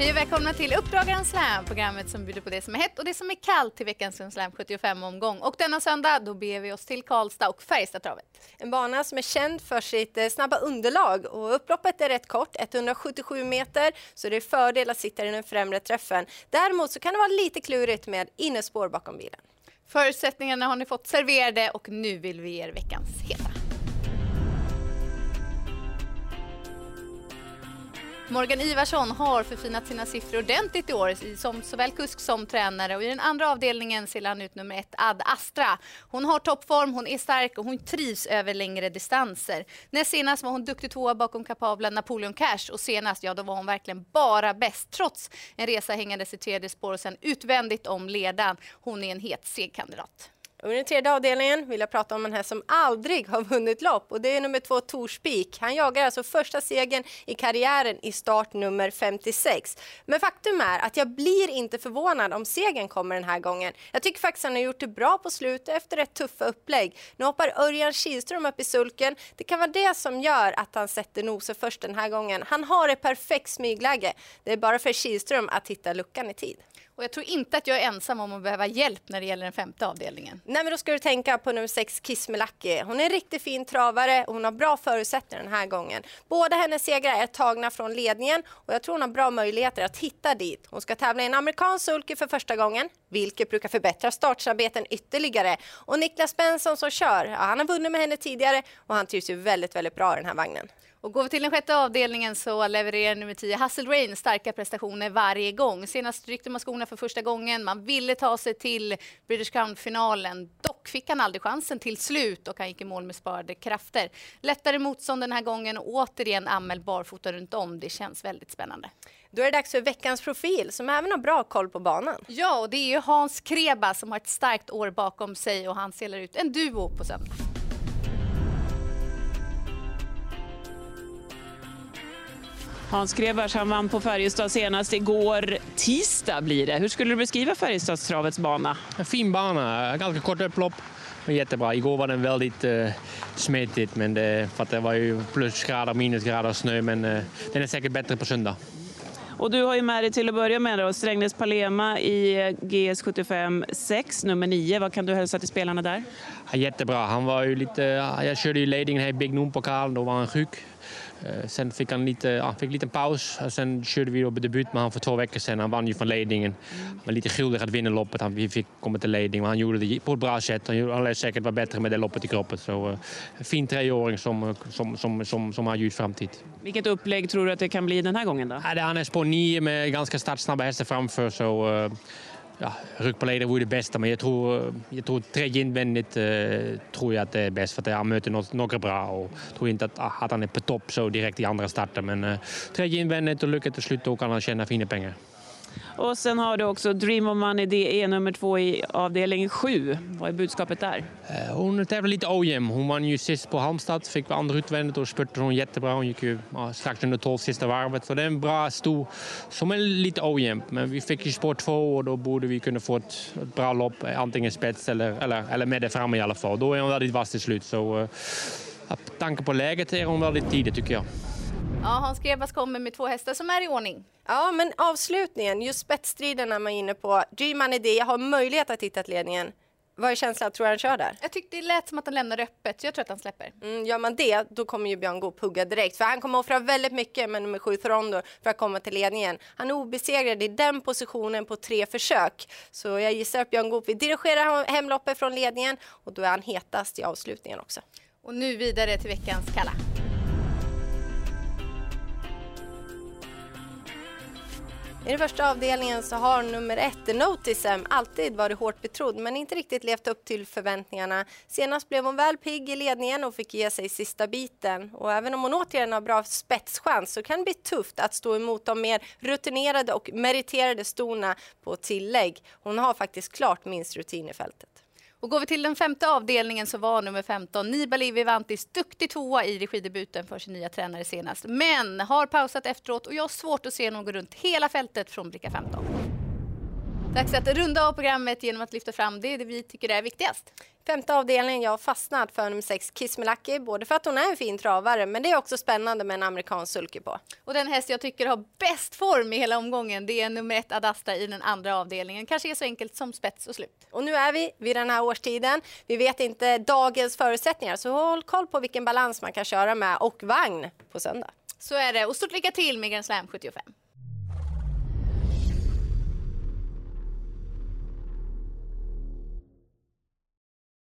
Hej och välkomna till Uppdragaren Slam, programmet som bjuder på det som är hett och det som är kallt till veckans Slam 75-omgång. Och denna söndag då beger vi oss till Karlstad och Färjestadtravet. En bana som är känd för sitt eh, snabba underlag och upploppet är rätt kort, 177 meter, så det är fördel att sitta i den främre träffen. Däremot så kan det vara lite klurigt med innerspår bakom bilen. Förutsättningarna har ni fått serverade och nu vill vi ge er veckans heta. Morgan Ivarsson har förfinat sina siffror ordentligt i år som såväl kusk som tränare och i den andra avdelningen ser han ut nummer ett Ad Astra. Hon har toppform, hon är stark och hon trivs över längre distanser. Näst senast var hon duktig tvåa bakom kapabla Napoleon Cash och senast, ja då var hon verkligen bara bäst trots en resa hängandes i tredje spår och sen utvändigt om ledan. Hon är en het segkandidat. Under den tredje avdelningen vill jag prata om en häst som aldrig har vunnit lopp och det är nummer två Torspik. Han jagar alltså första segern i karriären i start nummer 56. Men faktum är att jag blir inte förvånad om segern kommer den här gången. Jag tycker faktiskt han har gjort det bra på slutet efter ett tuffa upplägg. Nu hoppar Örjan Kihlström upp i sulken. Det kan vara det som gör att han sätter nosen först den här gången. Han har ett perfekt smygläge. Det är bara för Kihlström att hitta luckan i tid. Och jag tror inte att jag är ensam om att behöva hjälp när det gäller den femte avdelningen. Nej, men då ska du tänka på nummer sex Kismelaki. Hon är en riktigt fin travare och hon har bra förutsättningar den här gången. Båda hennes segrar är tagna från ledningen och jag tror hon har bra möjligheter att hitta dit. Hon ska tävla i en amerikansk sulky för första gången, vilket brukar förbättra startsarbeten ytterligare. Och Niklas Benson som kör, ja, han har vunnit med henne tidigare och han trivs ju väldigt, väldigt bra i den här vagnen. Och går vi till den sjätte avdelningen så levererar nummer 10 Hustle Rain starka prestationer varje gång. Senast ryckte man skorna för första gången. Man ville ta sig till British Crown-finalen. Dock fick han aldrig chansen till slut och han gick i mål med sparade krafter. Lättare motstånd den här gången och återigen Amel barfota runt om. Det känns väldigt spännande. Då är det dags för veckans profil som även har bra koll på banan. Ja, och det är ju Hans Kreba som har ett starkt år bakom sig och han selar ut en duo på söndag. Hans Grebars han vann på Färjestad senast igår. Tisdag blir det. Hur skulle du beskriva Färjestadstravets bana? En fin bana, ganska kort upplopp. Men jättebra. Igår var den väldigt uh, smetigt men det, för det var ju plusgrader, minusgrader, snö. Men uh, den är säkert bättre på söndag. Och du har ju med dig till att börja med då, Strängnäs Palema i GS 75 6, nummer 9. Vad kan du hälsa till spelarna där? Ja, jättebra. Han var ju lite, jag körde ju ledningen här i Big Noon-pokalen, då var han sjuk. Eh, sen fick han lite, ja, fick en liten paus. Sen körde vi då debut med honom för två veckor sedan. Han vann ju från ledningen. Han var lite skyldig att vinna loppet. Han, vi fick komma till ledning, men han gjorde det på ett bra sätt. Han, han lär säkert vara bättre med det loppet i kroppen. Så, fin treåring som, som, som, som, som har ljus framtid. Vilket upplägg tror du att det kan bli den här gången? då? Ja, han är spår 9 med ganska startsnabba hästar framför. Så, ja, ryck på ledare vore det bästa, men jag tror, jag tror tre invändigt eh, tror jag att det är bäst för att han möter några bra och tror inte att, att han är på topp så direkt i andra starten. Men eh, tre invändigt och lycka till slut, då kan han tjäna fina pengar. Och sen har du också Dream of Money, det är nummer två i avdelning sju. Vad är budskapet där? Eh, hon tävlar lite ojämn. Hon vann ju sist på Halmstad, fick andra utvändigt och spurtade hon jättebra. Hon gick ju strax under 12 sista varvet. Så det är en bra stor som är lite ojämn. Men vi fick ju spår två och då borde vi kunna få ett, ett bra lopp, eh, antingen spets eller, eller, eller med det framme i alla fall. Då är hon väldigt vass till slut. Så uh, tanke på läget är hon väldigt tidig tycker jag. Ja, Hans Grebas kommer med två hästar som är i ordning. Ja, men avslutningen, just spetsstriden är man inne på. G-Man Idé har möjlighet att hitta ledningen. Vad är känslan? Tror du han kör där? Jag tyckte det lät som att han lämnar öppet, så jag tror att han släpper. Mm, gör man det, då kommer ju Björn Goop hugga direkt. För han kommer offra väldigt mycket med nummer sju Throndo för att komma till ledningen. Han är obesegrad i den positionen på tre försök. Så jag gissar att Björn Goop vill dirigera hemloppet från ledningen och då är han hetast i avslutningen också. Och nu vidare till veckans Kalla. I den första avdelningen så har nummer ett, Notisem, alltid varit hårt betrodd men inte riktigt levt upp till förväntningarna. Senast blev hon väl pigg i ledningen och fick ge sig sista biten. Och även om hon återigen har bra spetschans så kan det bli tufft att stå emot de mer rutinerade och meriterade storna på tillägg. Hon har faktiskt klart minst rutin i fältet. Och går vi till den femte avdelningen så var nummer 15 Nibali Vivantis duktig tvåa i regidebuten för sin nya tränare senast. Men har pausat efteråt och jag har svårt att se någon gå runt hela fältet från bricka 15. Dags att runda av programmet genom att lyfta fram det, det vi tycker är viktigast. Femte avdelningen, jag har fastnat för nummer sex Kiss Me Lucky, både för att hon är en fin travare, men det är också spännande med en amerikansk sulky på. Och den häst jag tycker har bäst form i hela omgången, det är nummer ett Adastra i den andra avdelningen. Kanske är så enkelt som spets och slut. Och nu är vi vid den här årstiden. Vi vet inte dagens förutsättningar, så håll koll på vilken balans man kan köra med och vagn på söndag. Så är det. Och stort lycka till med Grand Slam 75.